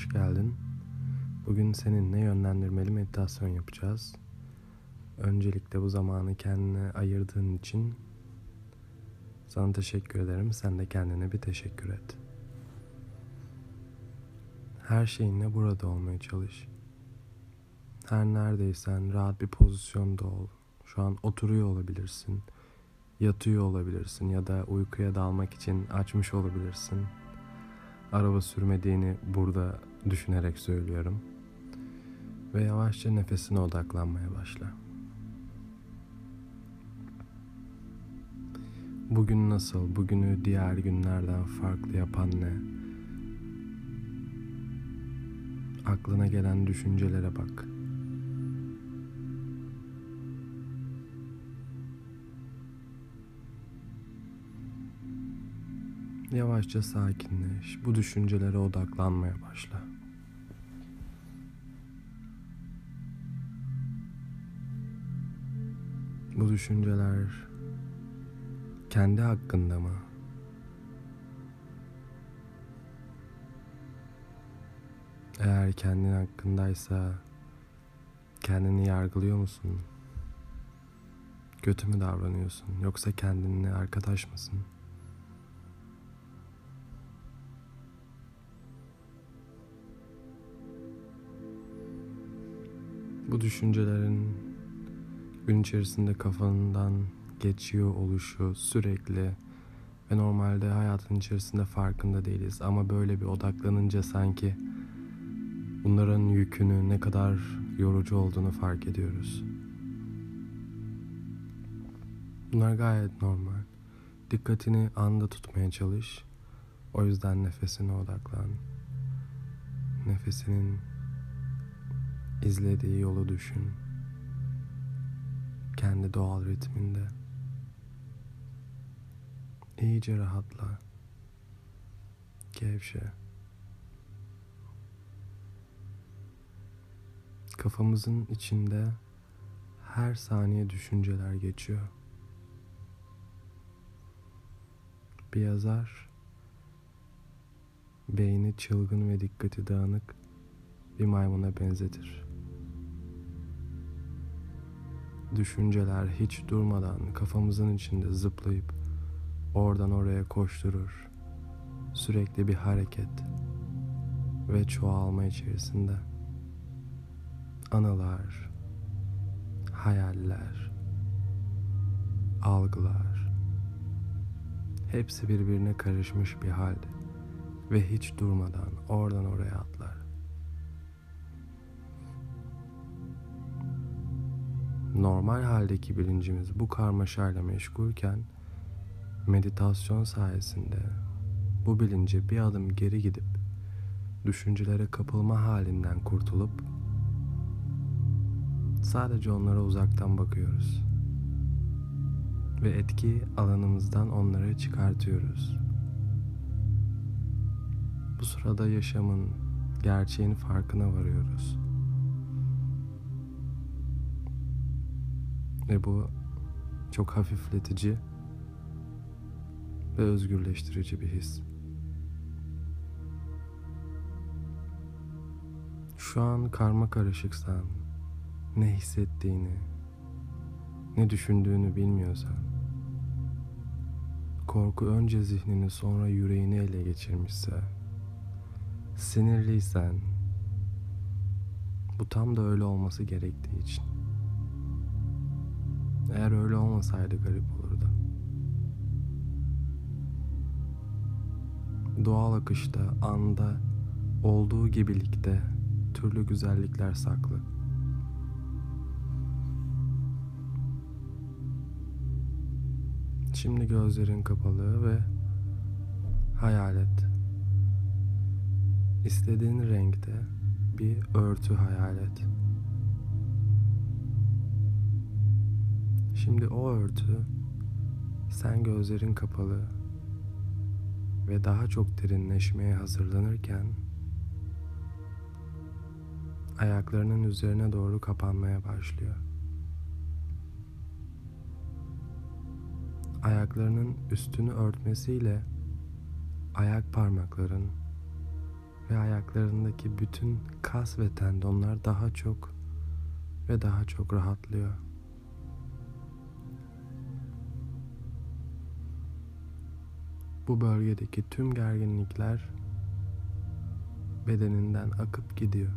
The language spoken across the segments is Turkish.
hoş geldin. Bugün seninle yönlendirmeli meditasyon yapacağız. Öncelikle bu zamanı kendine ayırdığın için sana teşekkür ederim. Sen de kendine bir teşekkür et. Her şeyinle burada olmaya çalış. Her neredeysen rahat bir pozisyonda ol. Şu an oturuyor olabilirsin, yatıyor olabilirsin ya da uykuya dalmak için açmış olabilirsin araba sürmediğini burada düşünerek söylüyorum. Ve yavaşça nefesine odaklanmaya başla. Bugün nasıl? Bugünü diğer günlerden farklı yapan ne? Aklına gelen düşüncelere bak. Yavaşça sakinleş. Bu düşüncelere odaklanmaya başla. Bu düşünceler kendi hakkında mı? Eğer kendin hakkındaysa kendini yargılıyor musun? Kötü mü davranıyorsun? Yoksa kendinle arkadaş mısın? Bu düşüncelerin gün içerisinde kafandan geçiyor oluşu sürekli ve normalde hayatın içerisinde farkında değiliz ama böyle bir odaklanınca sanki bunların yükünü ne kadar yorucu olduğunu fark ediyoruz. Bunlar gayet normal. Dikkatini anda tutmaya çalış. O yüzden nefesine odaklan. Nefesinin izlediği yolu düşün. Kendi doğal ritminde. İyice rahatla. Gevşe. Kafamızın içinde her saniye düşünceler geçiyor. Bir yazar beyni çılgın ve dikkati dağınık bir maymuna benzetir düşünceler hiç durmadan kafamızın içinde zıplayıp oradan oraya koşturur. Sürekli bir hareket ve çoğalma içerisinde. Anılar, hayaller, algılar hepsi birbirine karışmış bir halde ve hiç durmadan oradan oraya atlar. Normal haldeki bilincimiz bu karmaşayla meşgulken meditasyon sayesinde bu bilinci bir adım geri gidip düşüncelere kapılma halinden kurtulup sadece onlara uzaktan bakıyoruz ve etki alanımızdan onları çıkartıyoruz. Bu sırada yaşamın gerçeğin farkına varıyoruz. Ve bu çok hafifletici ve özgürleştirici bir his. Şu an karma karışıksan, ne hissettiğini, ne düşündüğünü bilmiyorsan, korku önce zihnini sonra yüreğini ele geçirmişse, sinirliysen, bu tam da öyle olması gerektiği için. Eğer öyle olmasaydı garip olurdu. Doğal akışta, anda, olduğu gibilikte türlü güzellikler saklı. Şimdi gözlerin kapalı ve hayal et. İstediğin renkte bir örtü hayal et. Şimdi o örtü sen gözlerin kapalı ve daha çok derinleşmeye hazırlanırken ayaklarının üzerine doğru kapanmaya başlıyor. Ayaklarının üstünü örtmesiyle ayak parmakların ve ayaklarındaki bütün kas ve tendonlar daha çok ve daha çok rahatlıyor. Bu bölgedeki tüm gerginlikler bedeninden akıp gidiyor.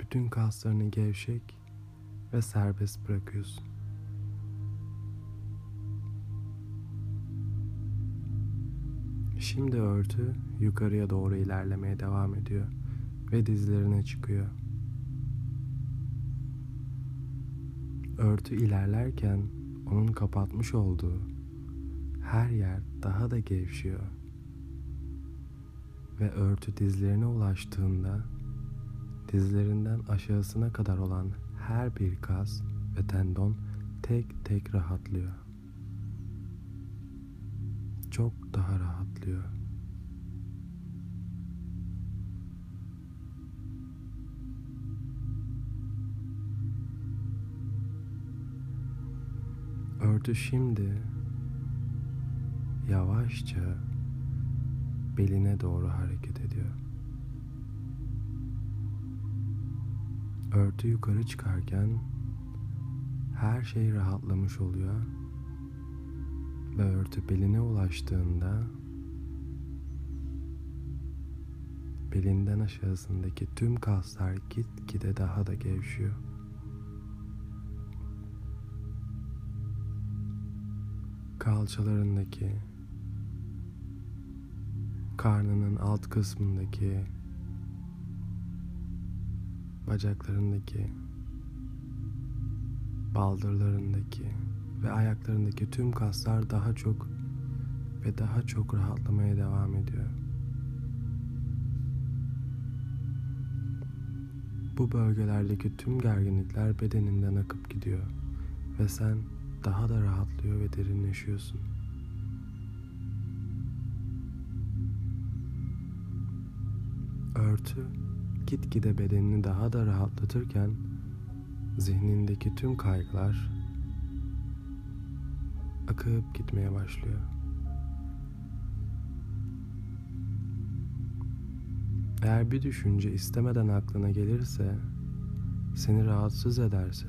Bütün kaslarını gevşek ve serbest bırakıyorsun. Şimdi örtü yukarıya doğru ilerlemeye devam ediyor ve dizlerine çıkıyor. Örtü ilerlerken onun kapatmış olduğu her yer daha da gevşiyor. Ve örtü dizlerine ulaştığında dizlerinden aşağısına kadar olan her bir kas ve tendon tek tek rahatlıyor. Çok daha rahatlıyor. Örtü şimdi yavaşça beline doğru hareket ediyor. Örtü yukarı çıkarken her şey rahatlamış oluyor ve örtü beline ulaştığında belinden aşağısındaki tüm kaslar gitgide daha da gevşiyor. Kalçalarındaki karnının alt kısmındaki bacaklarındaki baldırlarındaki ve ayaklarındaki tüm kaslar daha çok ve daha çok rahatlamaya devam ediyor. Bu bölgelerdeki tüm gerginlikler bedeninden akıp gidiyor ve sen daha da rahatlıyor ve derinleşiyorsun. Örtü gitgide bedenini daha da rahatlatırken zihnindeki tüm kaygılar akıp gitmeye başlıyor. Eğer bir düşünce istemeden aklına gelirse, seni rahatsız ederse,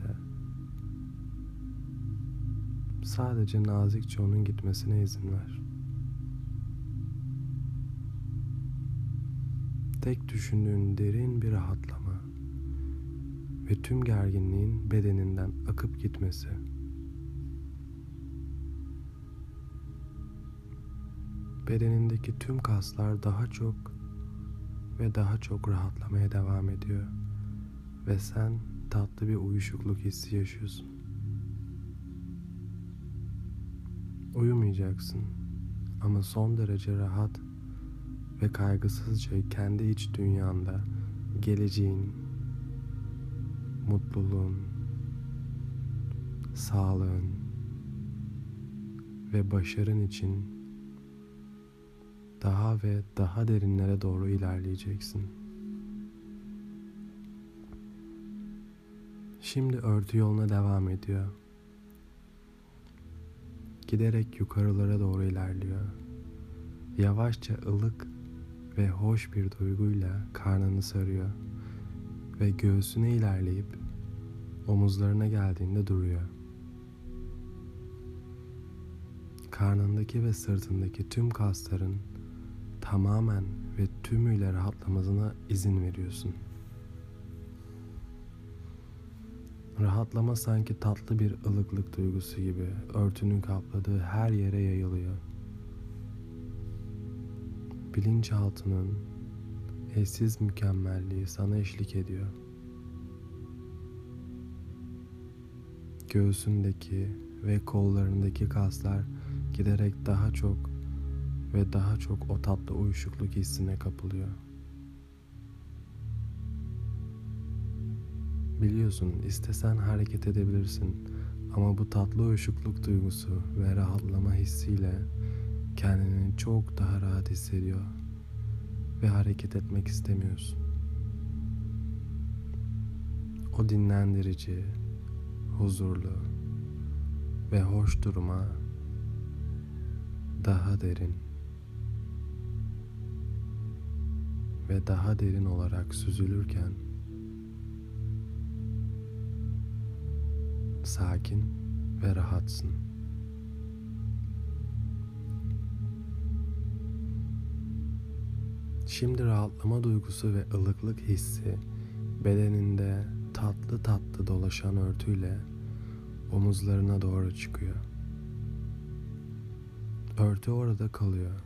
sadece nazikçe onun gitmesine izin ver. Tek düşündüğün derin bir rahatlama ve tüm gerginliğin bedeninden akıp gitmesi. Bedenindeki tüm kaslar daha çok ve daha çok rahatlamaya devam ediyor ve sen tatlı bir uyuşukluk hissi yaşıyorsun. Uyumayacaksın ama son derece rahat ve kaygısızca kendi iç dünyanda geleceğin, mutluluğun, sağlığın ve başarın için daha ve daha derinlere doğru ilerleyeceksin. Şimdi örtü yoluna devam ediyor. Giderek yukarılara doğru ilerliyor. Yavaşça ılık ve hoş bir duyguyla karnını sarıyor ve göğsüne ilerleyip omuzlarına geldiğinde duruyor. Karnındaki ve sırtındaki tüm kasların tamamen ve tümüyle rahatlamasına izin veriyorsun. Rahatlama sanki tatlı bir ılıklık duygusu gibi örtünün kapladığı her yere yayılıyor. Bilinçaltının eşsiz mükemmelliği sana eşlik ediyor. Göğsündeki ve kollarındaki kaslar giderek daha çok ve daha çok o tatlı uyuşukluk hissine kapılıyor. Biliyorsun istesen hareket edebilirsin ama bu tatlı uyuşukluk duygusu ve rahatlama hissiyle kendini çok daha rahat hissediyor ve hareket etmek istemiyorsun. O dinlendirici, huzurlu ve hoş duruma daha derin ve daha derin olarak süzülürken sakin ve rahatsın. Şimdi rahatlama duygusu ve ılıklık hissi bedeninde tatlı tatlı dolaşan örtüyle omuzlarına doğru çıkıyor. Örtü orada kalıyor.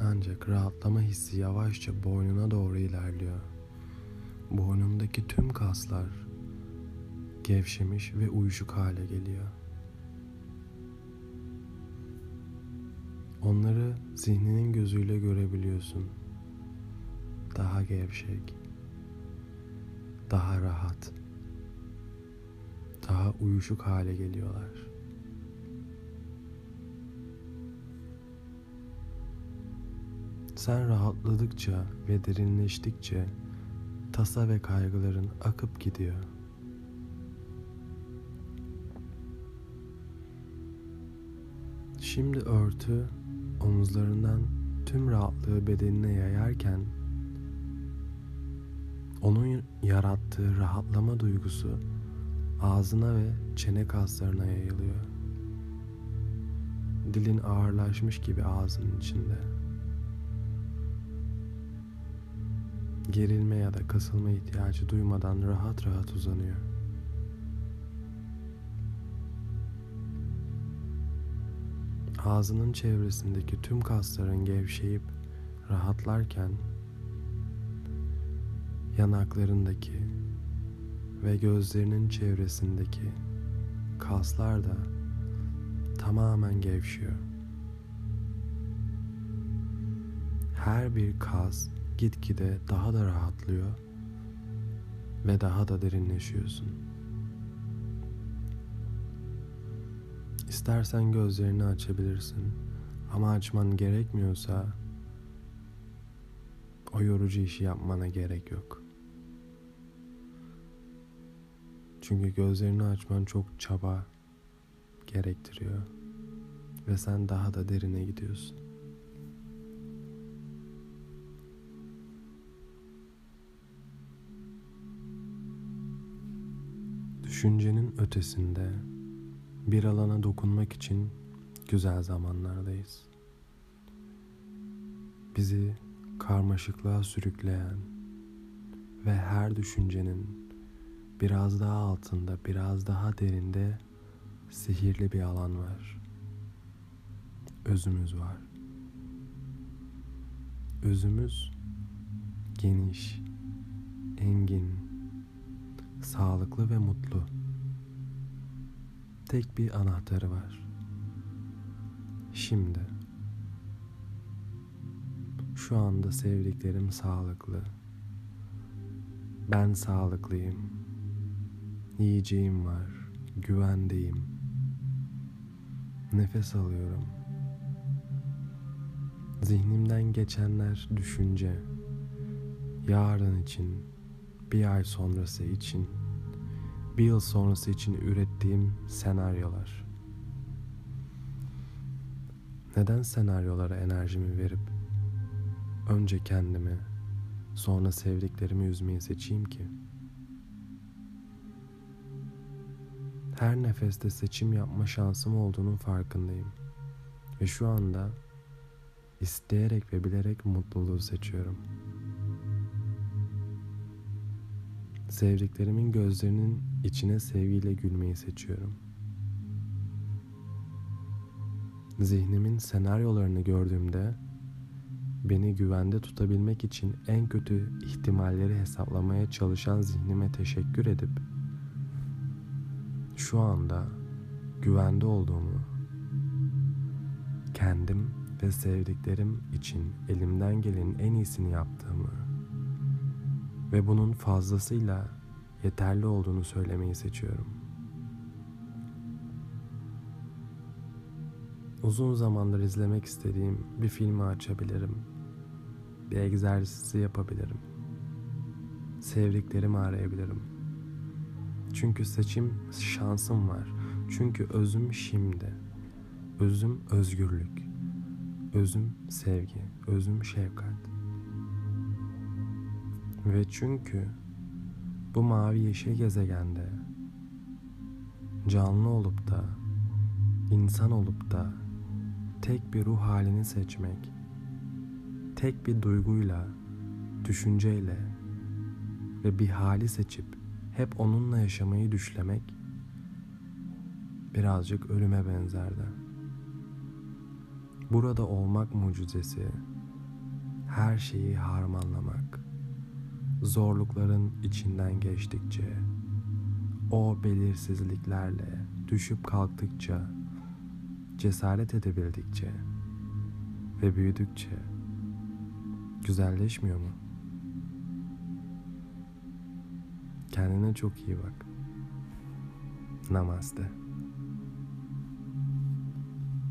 Ancak rahatlama hissi yavaşça boynuna doğru ilerliyor. Boynundaki tüm kaslar gevşemiş ve uyuşuk hale geliyor. Onları zihninin gözüyle görebiliyorsun. Daha gevşek, daha rahat, daha uyuşuk hale geliyorlar. Sen rahatladıkça ve derinleştikçe tasa ve kaygıların akıp gidiyor. Şimdi örtü omuzlarından tüm rahatlığı bedenine yayarken onun yarattığı rahatlama duygusu ağzına ve çene kaslarına yayılıyor. Dilin ağırlaşmış gibi ağzının içinde. Gerilme ya da kasılma ihtiyacı duymadan rahat rahat uzanıyor. Ağzının çevresindeki tüm kasların gevşeyip rahatlarken yanaklarındaki ve gözlerinin çevresindeki kaslar da tamamen gevşiyor. Her bir kas gitgide daha da rahatlıyor ve daha da derinleşiyorsun. İstersen gözlerini açabilirsin ama açman gerekmiyorsa o yorucu işi yapmana gerek yok. Çünkü gözlerini açman çok çaba gerektiriyor ve sen daha da derine gidiyorsun. Düşüncenin ötesinde bir alana dokunmak için güzel zamanlardayız. Bizi karmaşıklığa sürükleyen ve her düşüncenin biraz daha altında, biraz daha derinde sihirli bir alan var. Özümüz var. Özümüz geniş, engin, sağlıklı ve mutlu. Tek bir anahtarı var. Şimdi. Şu anda sevdiklerim sağlıklı. Ben sağlıklıyım. Yiyeceğim var. Güvendeyim. Nefes alıyorum. Zihnimden geçenler düşünce. Yarın için, bir ay sonrası için, bir yıl sonrası için ürettiğim senaryolar. Neden senaryolara enerjimi verip önce kendimi, sonra sevdiklerimi üzmeyi seçeyim ki? Her nefeste seçim yapma şansım olduğunun farkındayım. Ve şu anda isteyerek ve bilerek mutluluğu seçiyorum. Sevdiklerimin gözlerinin içine sevgiyle gülmeyi seçiyorum. Zihnimin senaryolarını gördüğümde beni güvende tutabilmek için en kötü ihtimalleri hesaplamaya çalışan zihnime teşekkür edip şu anda güvende olduğumu kendim ve sevdiklerim için elimden gelenin en iyisini yaptığımı ve bunun fazlasıyla yeterli olduğunu söylemeyi seçiyorum. Uzun zamandır izlemek istediğim bir filmi açabilirim. Bir egzersizi yapabilirim. Sevdiklerimi arayabilirim. Çünkü seçim şansım var. Çünkü özüm şimdi. Özüm özgürlük. Özüm sevgi, özüm şefkat. Ve çünkü bu mavi yeşil gezegende canlı olup da insan olup da tek bir ruh halini seçmek, tek bir duyguyla, düşünceyle ve bir hali seçip hep onunla yaşamayı düşlemek birazcık ölüme benzerdi. Burada olmak mucizesi, her şeyi harmanlamak, zorlukların içinden geçtikçe, o belirsizliklerle düşüp kalktıkça, cesaret edebildikçe ve büyüdükçe güzelleşmiyor mu? Kendine çok iyi bak. Namaste.